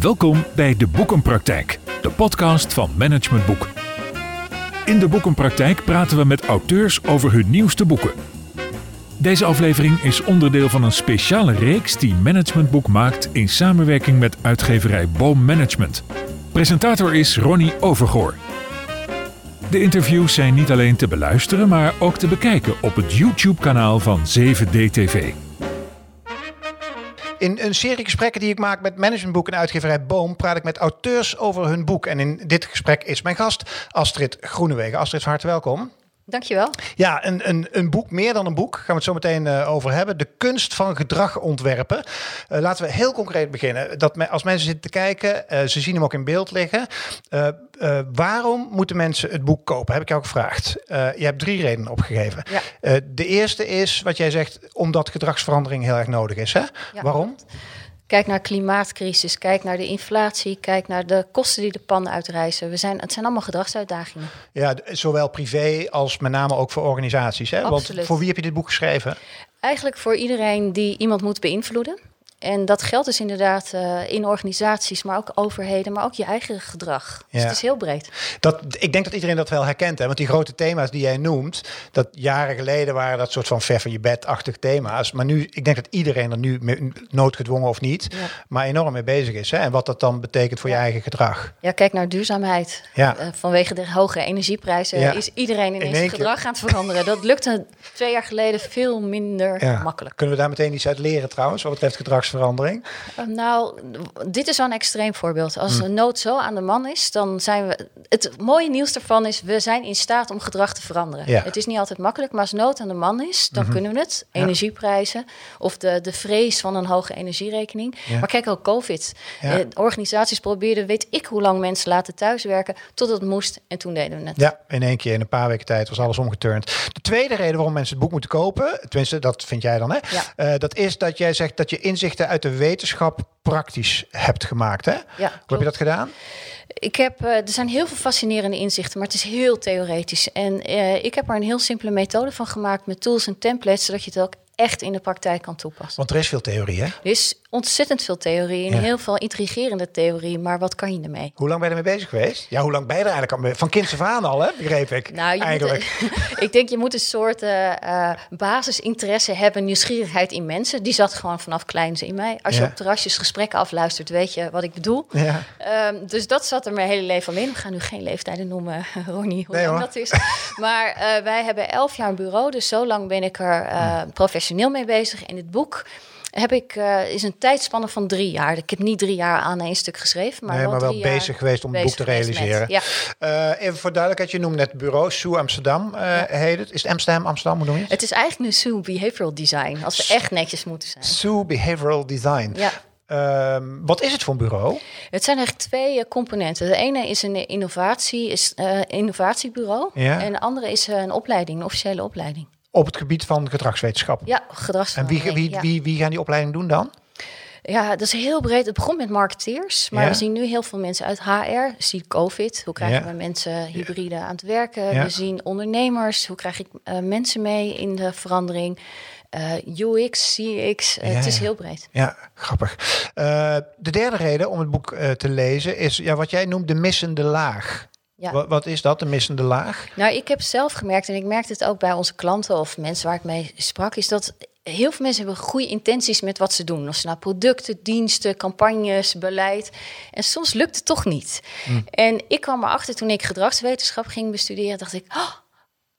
Welkom bij de Boekenpraktijk, de podcast van Management Boek. In de Boekenpraktijk praten we met auteurs over hun nieuwste boeken. Deze aflevering is onderdeel van een speciale reeks die Management Boek maakt in samenwerking met uitgeverij Boom Management. Presentator is Ronnie Overgoor. De interviews zijn niet alleen te beluisteren, maar ook te bekijken op het YouTube-kanaal van 7DTV. In een serie gesprekken die ik maak met managementboek en uitgeverij Boom, praat ik met auteurs over hun boek. En in dit gesprek is mijn gast Astrid Groenewegen. Astrid, van harte welkom. Dankjewel. Ja, een, een, een boek, meer dan een boek, gaan we het zo meteen uh, over hebben. De kunst van gedrag ontwerpen. Uh, laten we heel concreet beginnen. Dat me, als mensen zitten te kijken, uh, ze zien hem ook in beeld liggen. waarom moeten mensen het boek kopen? Heb ik jou gevraagd. je hebt drie redenen opgegeven. Ja. de eerste is, wat jij zegt, omdat gedragsverandering heel erg nodig is. Hè? Ja, waarom? Kijk naar klimaatcrisis, kijk naar de inflatie, kijk naar de kosten die de pannen uitreizen. We zijn, het zijn allemaal gedragsuitdagingen. Ja, zowel privé als met name ook voor organisaties. Hè? Want voor wie heb je dit boek geschreven? Eigenlijk voor iedereen die iemand moet beïnvloeden. En dat geldt dus inderdaad uh, in organisaties, maar ook overheden, maar ook je eigen gedrag. Dus ja. het is heel breed. Dat, ik denk dat iedereen dat wel herkent. Hè? Want die grote thema's die jij noemt, dat jaren geleden waren dat soort van ver van je bed-achtig thema's. Maar nu, ik denk dat iedereen er nu noodgedwongen of niet, ja. maar enorm mee bezig is. Hè? En wat dat dan betekent voor je eigen gedrag. Ja, kijk naar duurzaamheid. Ja. Uh, vanwege de hoge energieprijzen is iedereen ineens in gedrag aan het veranderen. dat lukte twee jaar geleden veel minder makkelijk. Kunnen we daar meteen iets uit leren trouwens, wat betreft gedrags verandering? Uh, nou, dit is wel een extreem voorbeeld. Als hm. een nood zo aan de man is, dan zijn we. Het mooie nieuws daarvan is, we zijn in staat om gedrag te veranderen. Ja. Het is niet altijd makkelijk, maar als nood aan de man is, dan mm -hmm. kunnen we het. Energieprijzen of de, de vrees van een hoge energierekening. Ja. Maar kijk ook COVID. Ja. Uh, organisaties probeerden, weet ik hoe lang mensen laten thuiswerken, tot het moest en toen deden we het. Ja, in één keer, in een paar weken tijd was alles omgeturnd. De tweede reden waarom mensen het boek moeten kopen, tenminste, dat vind jij dan, hè? Uh, dat is dat jij zegt dat je inzichten uit de wetenschap praktisch hebt gemaakt. Hè? Ja, Hoe heb je dat gedaan? Ik heb, uh, er zijn heel veel fascinerende inzichten, maar het is heel theoretisch. En uh, ik heb er een heel simpele methode van gemaakt met tools en templates, zodat je het ook echt in de praktijk kan toepassen. Want er is veel theorie, hè? Er is ontzettend veel theorie en ja. heel veel intrigerende theorie, maar wat kan je ermee? Hoe lang ben je ermee bezig geweest? Ja, hoe lang ben je er eigenlijk al Van kinds af aan al, hè? Begreep ik. Nou, eigenlijk. Moet, ik denk, je moet een soort uh, basisinteresse hebben, nieuwsgierigheid in mensen. Die zat gewoon vanaf kleins in mij. Als je op terrasjes gesprekken afluistert, weet je wat ik bedoel. Ja. Um, dus dat zat er mijn hele leven al in. We gaan nu geen leeftijden noemen, Ronnie, hoe nee, lang hoor. dat is. maar uh, wij hebben elf jaar een bureau, dus zo lang ben ik er uh, professioneel mee bezig. In het boek heb ik, uh, is een tijdspanne van drie jaar. Ik heb niet drie jaar aan één stuk geschreven, maar, nee, wel, maar wel bezig geweest om het boek te realiseren. Met, ja. uh, even voor duidelijkheid, je noemt net het bureau Sue Amsterdam uh, ja. heet het. Is het Amsterdam, Amsterdam, hoe noem je het? Het is eigenlijk nu Sue Behavioral Design, als we echt netjes moeten zijn. Sue Behavioral Design. Ja. Um, wat is het voor een bureau? Het zijn eigenlijk twee componenten. De ene is een innovatie, is, innovatiebureau. Ja. En de andere is een opleiding, een officiële opleiding op het gebied van gedragswetenschap. Ja, gedragswetenschap. En wie, wie, wie, wie gaan die opleiding doen dan? Ja, dat is heel breed. Het begon met marketeers, maar ja. we zien nu heel veel mensen uit HR. Zie COVID, hoe krijgen ja. we mensen hybride aan het werken? We zien ondernemers, hoe krijg ik uh, mensen mee in de verandering? Uh, UX, CX, uh, het is heel breed. Ja, grappig. de derde reden om het boek te lezen is ja, wat jij noemt de missende laag. Ja. Wat, wat, is dat, de missende laag? Nou, ik heb zelf gemerkt, en ik merkte het ook bij onze klanten of mensen waar ik mee sprak, is dat heel veel mensen hebben goede intenties met wat ze doen. Of ze nou producten, diensten, campagnes, beleid. En soms lukt het toch niet. Hm. En ik kwam erachter toen ik gedragswetenschap ging bestuderen, dacht ik, oh,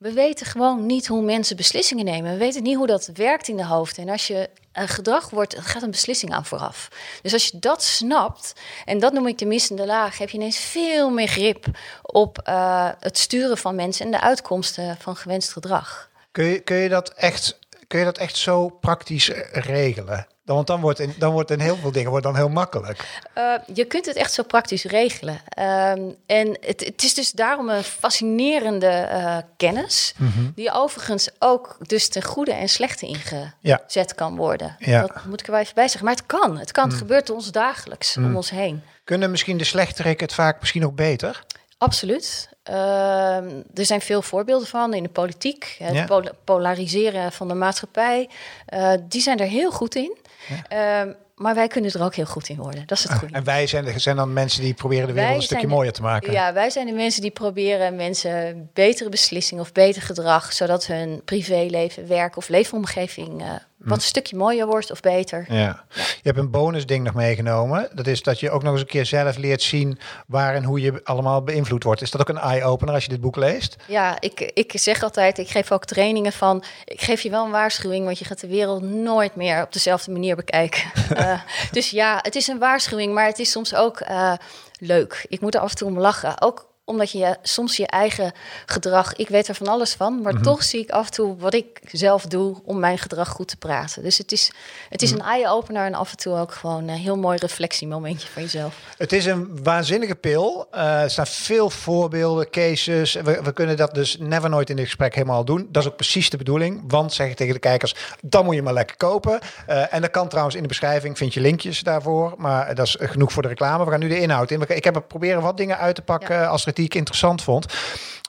we weten gewoon niet hoe mensen beslissingen nemen. We weten niet hoe dat werkt in de hoofd. En als je een gedrag wordt, gaat een beslissing aan vooraf. Dus als je dat snapt, en dat noem ik de missende laag, heb je ineens veel meer grip op uh, het sturen van mensen en de uitkomsten van gewenst gedrag. Kun je, kun je, dat, echt, kun je dat echt zo praktisch regelen? Want dan wordt, in, dan wordt in heel veel dingen wordt dan heel makkelijk. Uh, je kunt het echt zo praktisch regelen. Um, en het, het, is dus daarom een fascinerende uh, kennis. Mm -hmm. Die overigens ook dus ten goede en slechte ingezet ja. kan worden. Ja. Dat moet ik er wel even bij zeggen. Maar het kan. Het kan. Mm. Het gebeurt ons dagelijks mm. om ons heen. Kunnen misschien de slechterik het vaak misschien ook beter? Absoluut. Uh, er zijn veel voorbeelden van in de politiek. Het ja. polariseren van de maatschappij. Uh, die zijn er heel goed in. Ja. Uh, maar wij kunnen er ook heel goed in worden. Dat is het goede. En wij zijn, zijn dan mensen die proberen de wereld Wij een stukje de- mooier te maken. Ja, wij zijn de mensen die proberen mensen betere beslissingen of beter gedrag, zodat hun privéleven, werk of leefomgeving eh, wat een stukje mooier wordt of beter. Ja. Je hebt een bonusding nog meegenomen. Dat is dat je ook nog eens een keer zelf leert zien waar en hoe je allemaal beïnvloed wordt. Is dat ook een eye-opener als je dit boek leest? Ja, ik, ik zeg altijd, ik geef ook trainingen van, ik geef je wel een waarschuwing, want je gaat de wereld nooit meer op dezelfde manier bekijken. Eh, dus ja, het is een waarschuwing, maar het is soms ook eh, leuk. Ik moet er af en toe om lachen. Ook omdat je soms je eigen gedrag, ik weet er van alles van, maar toch zie ik af en toe wat ik zelf doe om mijn gedrag goed te praten. Dus het is, het is een eye-opener en af en toe ook gewoon een heel mooi reflectiemomentje van jezelf. Het is een waanzinnige pil. Eh, er staan veel voorbeelden, cases. We, we kunnen dat dus never nooit in dit gesprek helemaal doen. Dat is ook precies de bedoeling. Want zeg ik tegen de kijkers, dan moet je maar lekker kopen. Eh, en dat kan trouwens in de beschrijving, vind je linkjes daarvoor. Maar dat is genoeg voor de reclame. We gaan nu de inhoud in. Ik heb er proberen wat dingen uit te pakken Ja. als die ik interessant vond.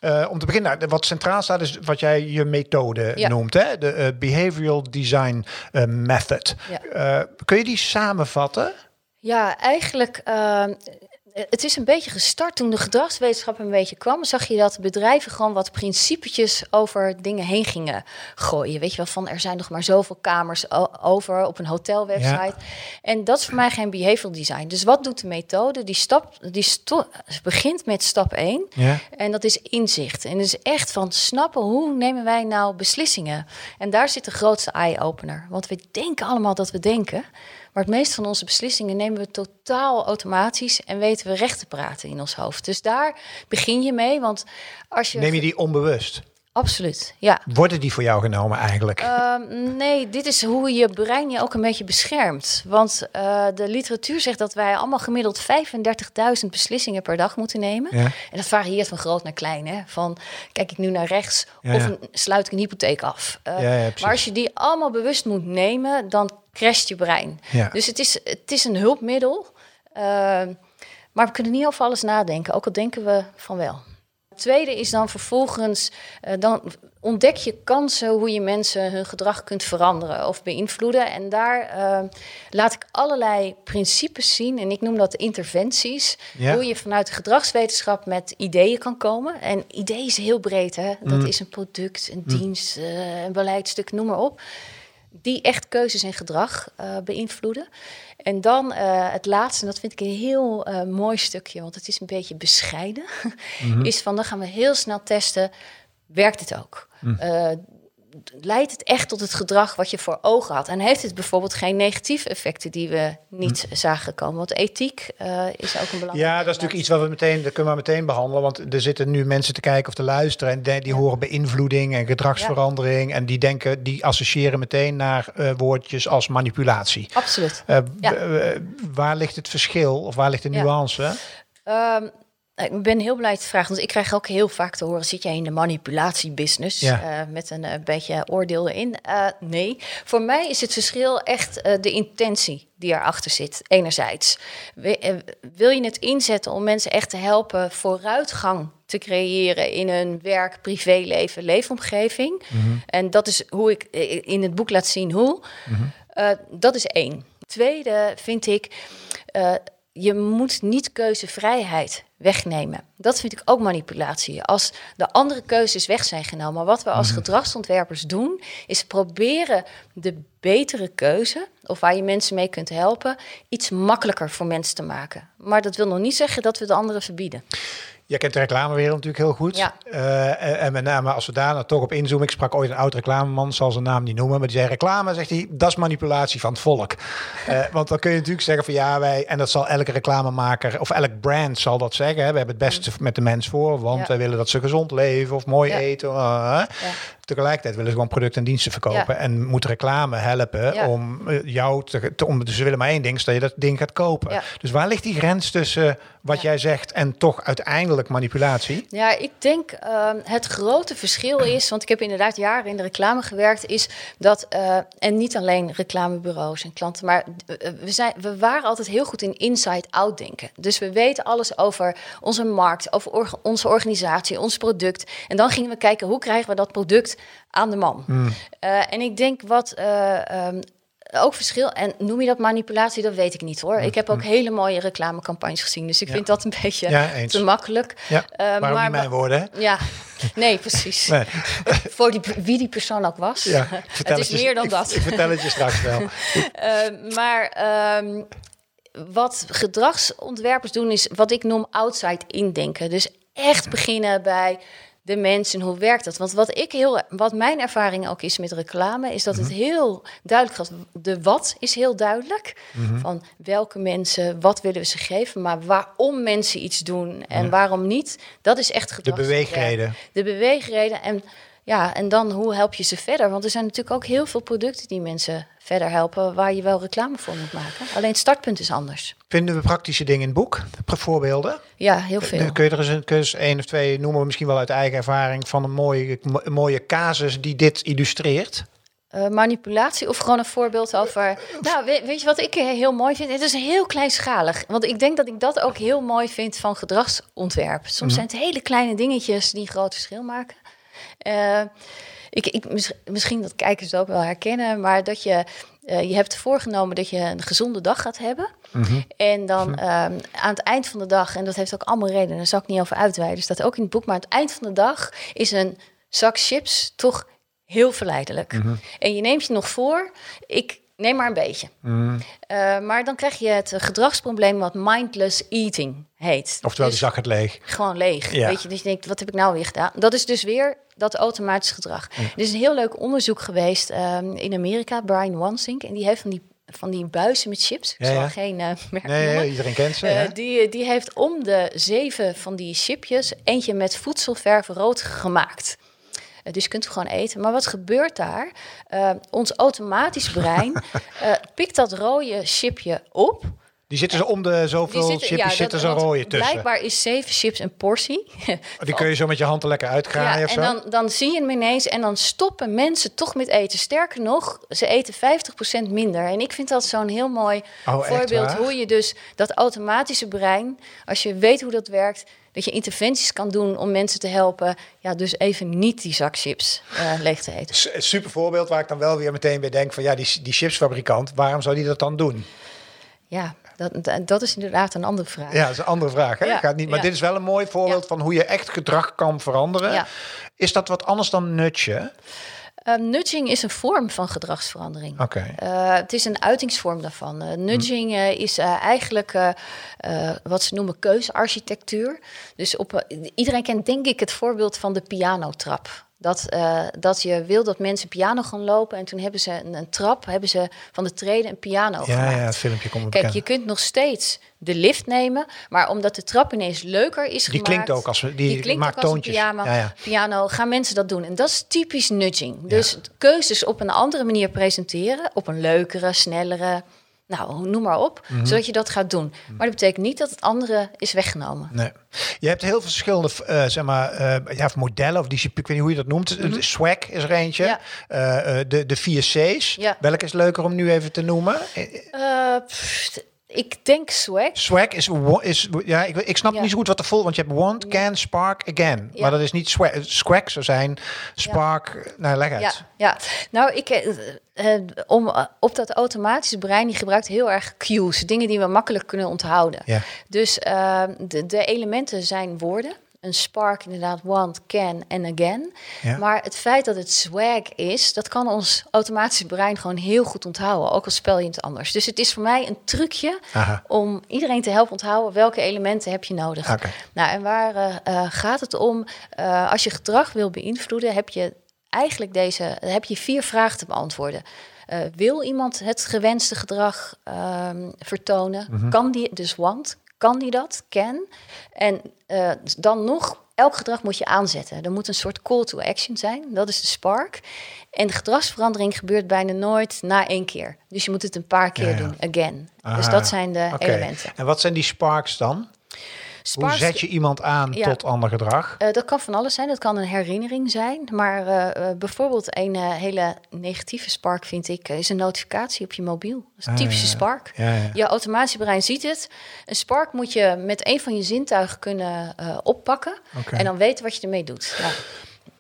Eh, om te beginnen, nou, wat centraal staat is wat jij je methode Ja. noemt. Hè? De eh, Behavioral Design eh, Method. Ja. Kun je die samenvatten? Ja, eigenlijk. Het is een beetje gestart toen de gedragswetenschap een beetje kwam. Zag je dat bedrijven gewoon wat principetjes over dingen heen gingen gooien. Weet je wel, van er zijn nog maar zoveel kamers over op een hotelwebsite. En dat is voor mij geen behavioral design. Dus wat doet de methode? Die, stap, die begint met stap 1. Ja. En dat is inzicht. En dat is echt van snappen hoe nemen wij nou beslissingen. En daar zit de grootste eye-opener. Want we denken allemaal dat we denken. Maar het meeste van onze beslissingen nemen we totaal automatisch en weten we recht te praten in ons hoofd. Dus daar begin je mee. Want als je. Neem je die onbewust? Absoluut, ja. Worden die voor jou genomen eigenlijk? Ehm, nee, dit is hoe je brein je ook een beetje beschermt. Want eh, de literatuur zegt dat wij allemaal gemiddeld 35.000 beslissingen per dag moeten nemen. Ja. En dat varieert van groot naar klein. Hè? Van kijk ik nu naar rechts Ja, of ja. sluit ik een hypotheek af. Precies. maar als je die allemaal bewust moet nemen, dan crasht je brein. Ja. Dus het is, het is een hulpmiddel. Maar we kunnen niet over alles nadenken, ook al denken we van wel. Het tweede is dan vervolgens, eh, dan ontdek je kansen hoe je mensen hun gedrag kunt veranderen of beïnvloeden. En daar eh, laat ik allerlei principes zien, en ik noem dat interventies, Ja. hoe je vanuit de gedragswetenschap met ideeën kan komen. En idee is heel breed, hè? dat Mm. is een product, een dienst, eh, een beleidstuk, noem maar op. Die echt keuzes en gedrag eh, beïnvloeden. En dan eh, het laatste, en dat vind ik een heel eh, mooi stukje, want het is een beetje bescheiden, is van dan gaan we heel snel testen, werkt het ook? Eh, leidt het echt tot het gedrag wat je voor ogen had? En heeft het bijvoorbeeld geen negatieve effecten die we niet zagen komen? Want ethiek eh, is ook een belangrijk Ja, dat is natuurlijk iets wat we meteen, dat kunnen we meteen behandelen. Want er zitten nu mensen te kijken of te luisteren. En die, die horen beïnvloeding en gedragsverandering. En die denken, die associëren meteen naar eh, woordjes als manipulatie. Absoluut. Eh, Ja. waar ligt het verschil of waar ligt de Ja. nuance? Ehm, ik ben heel blij te vragen, want ik krijg ook heel vaak te horen: zit jij in de manipulatiebusiness? Ja. Eh, met een eh, beetje oordeel erin. Eh, nee, voor mij is het verschil echt de intentie die erachter zit. Enerzijds Wi- wil je het inzetten om mensen echt te helpen vooruitgang te creëren in hun werk, privéleven, leefomgeving. En dat is hoe ik in het boek laat zien hoe. Eh, dat is één. Tweede vind ik, je moet niet keuzevrijheid wegnemen. Dat vind ik ook manipulatie. Als de andere keuzes weg zijn genomen. Maar wat we als gedragsontwerpers doen, is proberen de betere keuze, of waar je mensen mee kunt helpen, iets makkelijker voor mensen te maken. Maar dat wil nog niet zeggen dat we de anderen verbieden. Jij kent de reclamewereld natuurlijk heel goed. Ja. Eh, en- en met name als we daar nou toch op inzoomen. Ik sprak ooit een oud reclameman, zal zijn naam niet noemen. Maar die zei reclame, zegt hij, dat is manipulatie van het volk. Eh, want dan kun je natuurlijk zeggen van ja, wij... En dat zal elke reclamemaker of elk brand zal dat zeggen. Hè, we hebben het beste met de mens voor. Want Ja. wij willen dat ze gezond leven of mooi Ja. eten. uh, Tegelijkertijd willen ze gewoon producten en diensten verkopen. Ja. En moet reclame helpen Ja. om eh, jou te, te... Om, dus ze willen maar één ding, is dat je dat ding gaat kopen. Ja. Dus waar ligt die grens tussen wat Ja. jij zegt en toch uiteindelijk manipulatie? Ja, ik denk ehm, het grote verschil is, want ik heb inderdaad jaren in de reclame gewerkt, is dat, eh, en niet alleen reclamebureaus en klanten, maar eh, we, zijn, we waren altijd heel goed in inside-out denken. Dus we weten alles over onze markt, over orga- onze organisatie, ons product. En dan gingen we kijken hoe krijgen we dat product aan de man. Eh, en ik denk wat. eh, ehm, ook verschil. En noem je dat manipulatie? Dat weet ik niet hoor. Ik heb ook hele mooie reclamecampagnes gezien. Dus ik vind dat een beetje Ja, te makkelijk. Ja, Eh, maar niet mijn woorden, hè? Ja, nee, precies. Nee. Voor die, wie die persoon ook was. Ja, het is je- meer dan ik- dat. Ik vertel het je straks wel. Maar ehm, wat gedragsontwerpers doen is wat ik noem outside indenken. Dus echt beginnen bij de mensen. Hoe werkt dat? Want wat ik heel, wat mijn ervaring ook is met reclame, is dat het heel duidelijk gaat. De wat is heel duidelijk. Van welke mensen, wat willen we ze geven, maar waarom mensen iets doen en waarom niet. Dat is echt De beweegreden. De beweegreden en ja, en dan hoe help je ze verder? Want er zijn natuurlijk ook heel veel producten die mensen verder helpen waar je wel reclame voor moet maken. Alleen het startpunt is anders. Vinden we praktische dingen in het boek? Voorbeelden? Ja, heel veel. Kun je er eens een, één of twee noemen, misschien wel uit eigen ervaring, van een mooie, mo- mooie casus die dit illustreert? Eh, manipulatie of gewoon een voorbeeld over. Nou, weet, weet je wat ik heel mooi vind? Het is heel kleinschalig. Want ik denk dat ik dat ook heel mooi vind van gedragsontwerp. Soms zijn het hele kleine dingetjes die een groot verschil maken. Eh, ik, ik, mis- misschien dat kijkers het ook wel herkennen, maar dat je. eh, je hebt voorgenomen dat je een gezonde dag gaat hebben. En dan ehm, aan het eind van de dag, en dat heeft ook allemaal redenen, daar zal ik niet over uitweiden, staat ook in het boek, maar aan het eind van de dag is een zak chips toch heel verleidelijk. En je neemt je nog voor, ik neem maar een beetje. Eh, maar dan krijg je het gedragsprobleem wat mindless eating heet. Oftewel, Dus die zak het leeg. gewoon leeg. Ja. Weet je, dus je denkt, wat heb ik nou weer gedaan? Dat is dus weer dat automatisch gedrag. Er is een heel leuk onderzoek geweest ehm, in Amerika, Brian Wansink, en die heeft van die, van die buizen met chips. Ik Ja, geen eh merk Nee, noemen. iedereen kent ze. Eh, die, die heeft om de zeven van die chipjes eentje met voedselverf rood gemaakt. Eh, dus je kunt het gewoon eten. Maar wat gebeurt daar? Eh, ons automatisch brein eh, pikt dat rode chipje op. Die zitten ze om de zoveel zitten- chipjes, ja, zitten ze rode tussen. Blijkbaar is zeven chips een portie. Die kun je zo met je hand er lekker uitgraaien Ja, of en dan, dan zie je hem ineens en dan stoppen mensen toch met eten. Sterker nog, ze eten 50% minder. En ik vind dat zo'n heel mooi Oh, voorbeeld hoe je dus dat automatische brein, als je weet hoe dat werkt, dat je interventies kan doen om mensen te helpen. Ja, dus even niet die zak chips eh, leeg te eten. S- super voorbeeld waar ik dan wel weer meteen bij denk van ja, die, die chipsfabrikant, waarom zou die dat dan doen? Ja, dat, dat- is inderdaad een andere vraag. Ja, dat is een andere vraag. Hè? Ja, Gaat niet, maar ja. dit is wel een mooi voorbeeld Ja. van hoe je echt gedrag kan veranderen. Is dat wat anders dan nudge? Eh, nudging is een vorm van gedragsverandering. Eh, het is een uitingsvorm daarvan. Eh, nudging eh, is eigenlijk wat ze noemen keuzearchitectuur. Dus op, iedereen kent denk ik het voorbeeld van de pianotrap. Dat, eh, dat je wil dat mensen piano gaan lopen en toen hebben ze een, een trap, hebben ze van de treden een piano Ja, gemaakt. ja, het filmpje komt Kijk, bekend. je kunt nog steeds de lift nemen, maar omdat de trap ineens leuker is Die gemaakt... klinkt ook als we- die klinkt maakt toontjes. Piano, Ja, ja. piano, gaan mensen dat doen. En dat is typisch nudging. Dus keuzes op een andere manier presenteren, op een leukere, snellere, nou, noem maar op, Mhm. zodat je dat gaat doen. Maar dat betekent niet dat het andere is weggenomen. Nee. Je hebt heel veel verschillende eh, zeg maar, eh, ja, modellen of disciplines, ik weet niet hoe je dat noemt. De Swag is er eentje. Mhm. Ja. De, de 4 C's. Ja. Welke is leuker om nu even te noemen? Pff, ik denk swag. Swag is, is ja, ik, ik snap Ja. niet zo goed wat de vol, want je hebt want, can, spark, again. Ja. Maar dat is niet swag. Swag zou zijn spark, nou leg uit. Ja, ja. nou, ik, eh, eh, om, eh, op dat automatische brein, die gebruikt heel erg cues, dingen die we makkelijk kunnen onthouden. Ja. Dus de, de elementen zijn woorden. Een spark inderdaad, want, can en again. Ja. Maar het feit dat het swag is, dat kan ons automatische brein gewoon heel goed onthouden. Ook al spel je het anders. Dus het is voor mij een trucje Aha. om iedereen te helpen onthouden welke elementen heb je nodig. Nou, en waar eh, eh, gaat het om? Eh, als je gedrag wil beïnvloeden, heb je eigenlijk deze, heb je vier vragen te beantwoorden. Wil iemand het gewenste gedrag ehm, vertonen? Kan die, dus want, kan die dat? Can. En eh, dan nog, elk gedrag moet je aanzetten. Er moet een soort call to action zijn. Dat is de spark. En de gedragsverandering gebeurt bijna nooit na één keer. Dus je moet het een paar keer Ja, ja. doen, again. Aha. Dus dat zijn de elementen. En wat zijn die sparks dan? Hoe zet je iemand aan Ja. tot ander gedrag? Eh, dat kan van alles zijn. Dat kan een herinnering zijn. Maar eh, eh, bijvoorbeeld een hele negatieve spark vind ik... is een notificatie op je mobiel. Dat is een Ah, typische spark. Ja, ja. Je automatische brein ziet het. Een spark moet je met een van je zintuigen kunnen oppakken. En dan weten wat je ermee doet. Ja.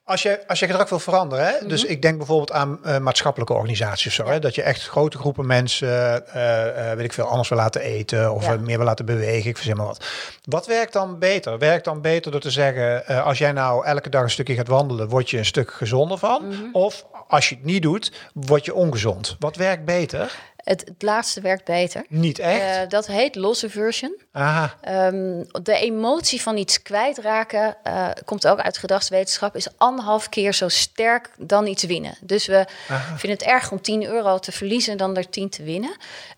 Als je, als je gedrag wil veranderen, hè? dus ik denk bijvoorbeeld aan uh, maatschappelijke organisaties of zo, hè? dat je echt grote groepen mensen, uh, uh, weet ik veel, anders wil laten eten of meer wil laten bewegen, ik verzin maar wat. Wat werkt dan beter? Werkt dan beter door te zeggen, als jij nou elke dag een stukje gaat wandelen, word je een stuk gezonder van? Mm -hmm. Of als je het niet doet, word je ongezond. Wat werkt beter? Het, het, laatste werkt beter. Niet echt? Uh, dat heet loss aversion. Aha. Um, de emotie van iets kwijtraken, uh, komt ook uit gedragswetenschap, is anderhalf keer zo sterk dan iets winnen. Dus we Aha. vinden het erg om 10 euro te verliezen dan er 10 te winnen.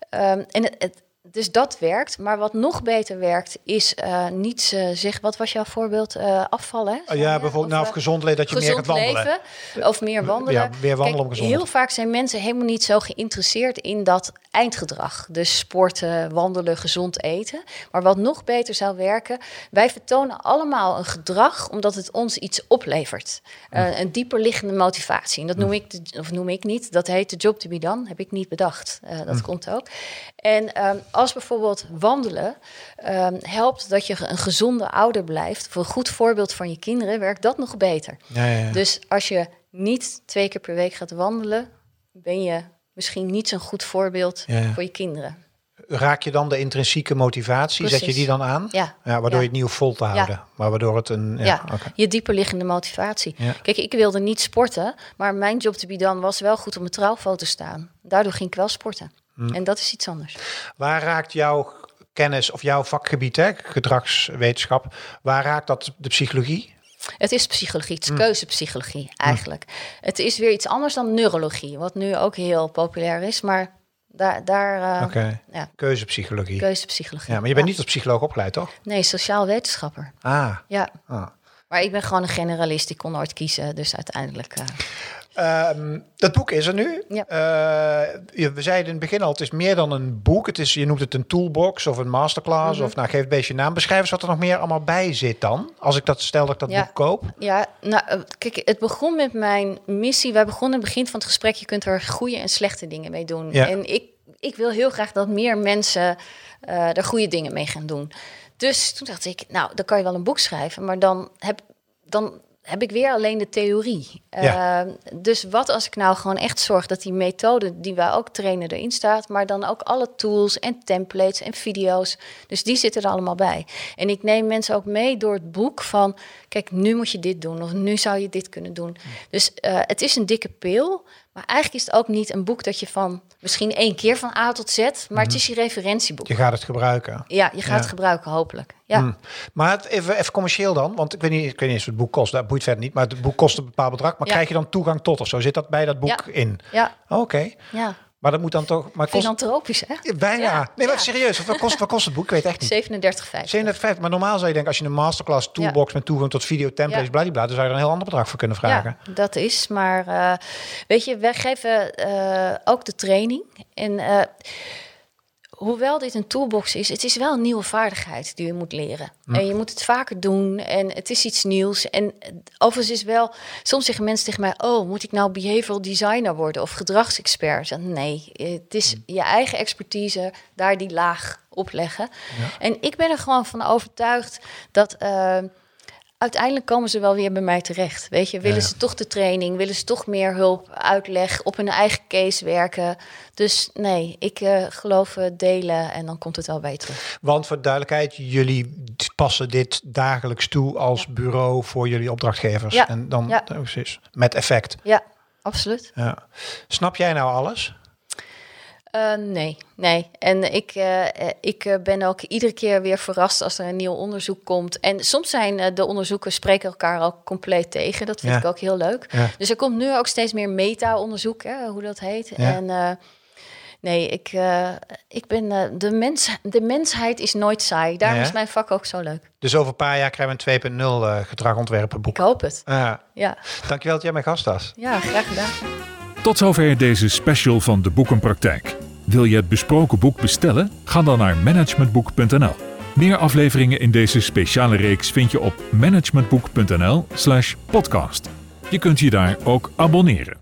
Um, en het, het, dus dat werkt. Maar wat nog beter werkt, is uh, niet uh, zeg, wat was jouw voorbeeld? Uh, afvallen. Oh, ja, bijvoorbeeld, nou, of gezond leven, dat je meer gaat wandelen. Leven, of meer wandelen. Ja, meer wandelen Kijk, om gezond Heel vaak zijn mensen helemaal niet zo geïnteresseerd in dat eindgedrag. Dus sporten, wandelen, gezond eten. Maar wat nog beter zou werken, wij vertonen allemaal een gedrag omdat het ons iets oplevert. Uh, een dieper liggende motivatie. En dat noem ik, de, of noem ik niet, dat heet de job to be done. Heb ik niet bedacht. Uh, dat komt ook. En um, als bijvoorbeeld wandelen um, helpt dat je een gezonde ouder blijft, voor een goed voorbeeld van je kinderen, werkt dat nog beter. Ja, ja, ja. Dus als je niet twee keer per week gaat wandelen, ben je misschien niet zo'n goed voorbeeld voor je kinderen. Raak je dan de intrinsieke motivatie, Precies. zet je die dan aan? Ja. waardoor Ja. je het nieuw vol te houden. Maar waardoor het een... Ja, oké. je dieperliggende motivatie. Kijk, ik wilde niet sporten, maar mijn job to be done was wel goed op mijn trouwfoto te staan. Daardoor ging ik wel sporten. Hmm. En dat is iets anders. Waar raakt jouw kennis of jouw vakgebied, hè, gedragswetenschap, waar raakt dat de psychologie? Het is psychologie, het is keuzepsychologie eigenlijk. Het is weer iets anders dan neurologie, wat nu ook heel populair is, maar daar, daar uh, Oké, ja, keuzepsychologie. keuzepsychologie. Ja, maar je bent niet als psycholoog opgeleid, toch? Nee, sociaal wetenschapper. Ah, Ja, ah. maar ik ben gewoon een generalist, ik kon nooit kiezen, dus uiteindelijk... eh, Ehm, dat boek is er nu. Ja. Eh, we zeiden in het begin al, het is meer dan een boek. Het is, je noemt het een toolbox of een masterclass. Mhm. Of nou, geef een beetje naam. Beschrijf eens wat er nog meer allemaal bij zit dan. Als ik dat stel dat ik dat Ja. boek koop. Ja, nou, eh, kijk, het begon met mijn missie. Wij begonnen in het begin van het gesprek. Je kunt er goede en slechte dingen mee doen. Ja. En ik, ik wil heel graag dat meer mensen eh er goede dingen mee gaan doen. Dus toen dacht ik, nou, dan kan je wel een boek schrijven, maar dan heb, dan heb ik weer alleen de theorie. Ja. Eh, dus wat als ik nou gewoon echt zorg dat die methode die wij ook trainen erin staat, maar dan ook alle tools en templates en video's. Dus die zitten er allemaal bij. En ik neem mensen ook mee door het boek van, kijk, nu moet je dit doen of nu zou je dit kunnen doen. Dus eh, het is een dikke pil, maar eigenlijk is het ook niet een boek dat je van misschien één keer van A tot Z, maar het is je referentieboek. Je gaat het gebruiken. Ja, je gaat Ja. het gebruiken, hopelijk. Ja. Hm. Maar het, even, even commercieel dan. Want ik weet, niet, ik weet niet eens wat het boek kost. Dat boeit verder niet. Maar het boek kost een bepaald bedrag. Maar Ja. krijg je dan toegang tot of zo? Zit dat bij dat boek Ja. in? Ja, Oké. ja. Maar dat moet dan toch... Maar kost, Filantropisch, hè? Ja, bijna. Ja, Nee, maar ja. serieus. Wat kost, wat kost het boek? Ik weet echt niet. 37,50. 750. Maar normaal zou je denken, als je een masterclass toolbox met toegang tot video templates, Ja. bladibla, dan zou je er een heel ander bedrag voor kunnen vragen. Ja, dat is. Maar eh, weet je, wij geven eh, ook de training. En eh, hoewel dit een toolbox is, het is wel een nieuwe vaardigheid die je moet leren. En je moet het vaker doen en het is iets nieuws. En overigens is wel, soms zeggen mensen tegen mij, oh, moet ik nou behavioral designer worden of gedragsexpert? Nee, het is je eigen expertise, daar die laag opleggen. En ik ben er gewoon van overtuigd dat... eh, uiteindelijk komen ze wel weer bij mij terecht. Weet je, willen Ja. ze toch de training, willen ze toch meer hulp, uitleg, op hun eigen case werken. Dus nee, ik eh, geloof eh, delen en dan komt het wel bij terug. Want voor duidelijkheid, jullie passen dit dagelijks toe als bureau voor jullie opdrachtgevers. Ja. En dan oh, precies, met effect. Ja, absoluut. Ja. Snap jij nou alles? Eh, nee, nee. En ik, eh, eh, ik ben ook iedere keer weer verrast als er een nieuw onderzoek komt. En soms zijn eh, de onderzoeken spreken elkaar ook compleet tegen. Dat vind Ja. ik ook heel leuk. Ja. Dus er komt nu ook steeds meer meta-onderzoek, hè, hoe dat heet. Ja. En eh, nee, ik, eh, ik ben de, mens, de mensheid is nooit saai. Daarom is mijn vak ook zo leuk. Dus over een paar jaar krijgen we een 2.0 eh gedragontwerpen boek. Ik hoop het. Ja. Ja, Dankjewel dat jij mijn gast was. ja graag gedaan. Tot zover deze special van de Boekenpraktijk. Wil je het besproken boek bestellen? Ga dan naar managementboek.nl. Meer afleveringen in deze speciale reeks vind je op managementboek.nl/podcast. Je kunt je daar ook abonneren.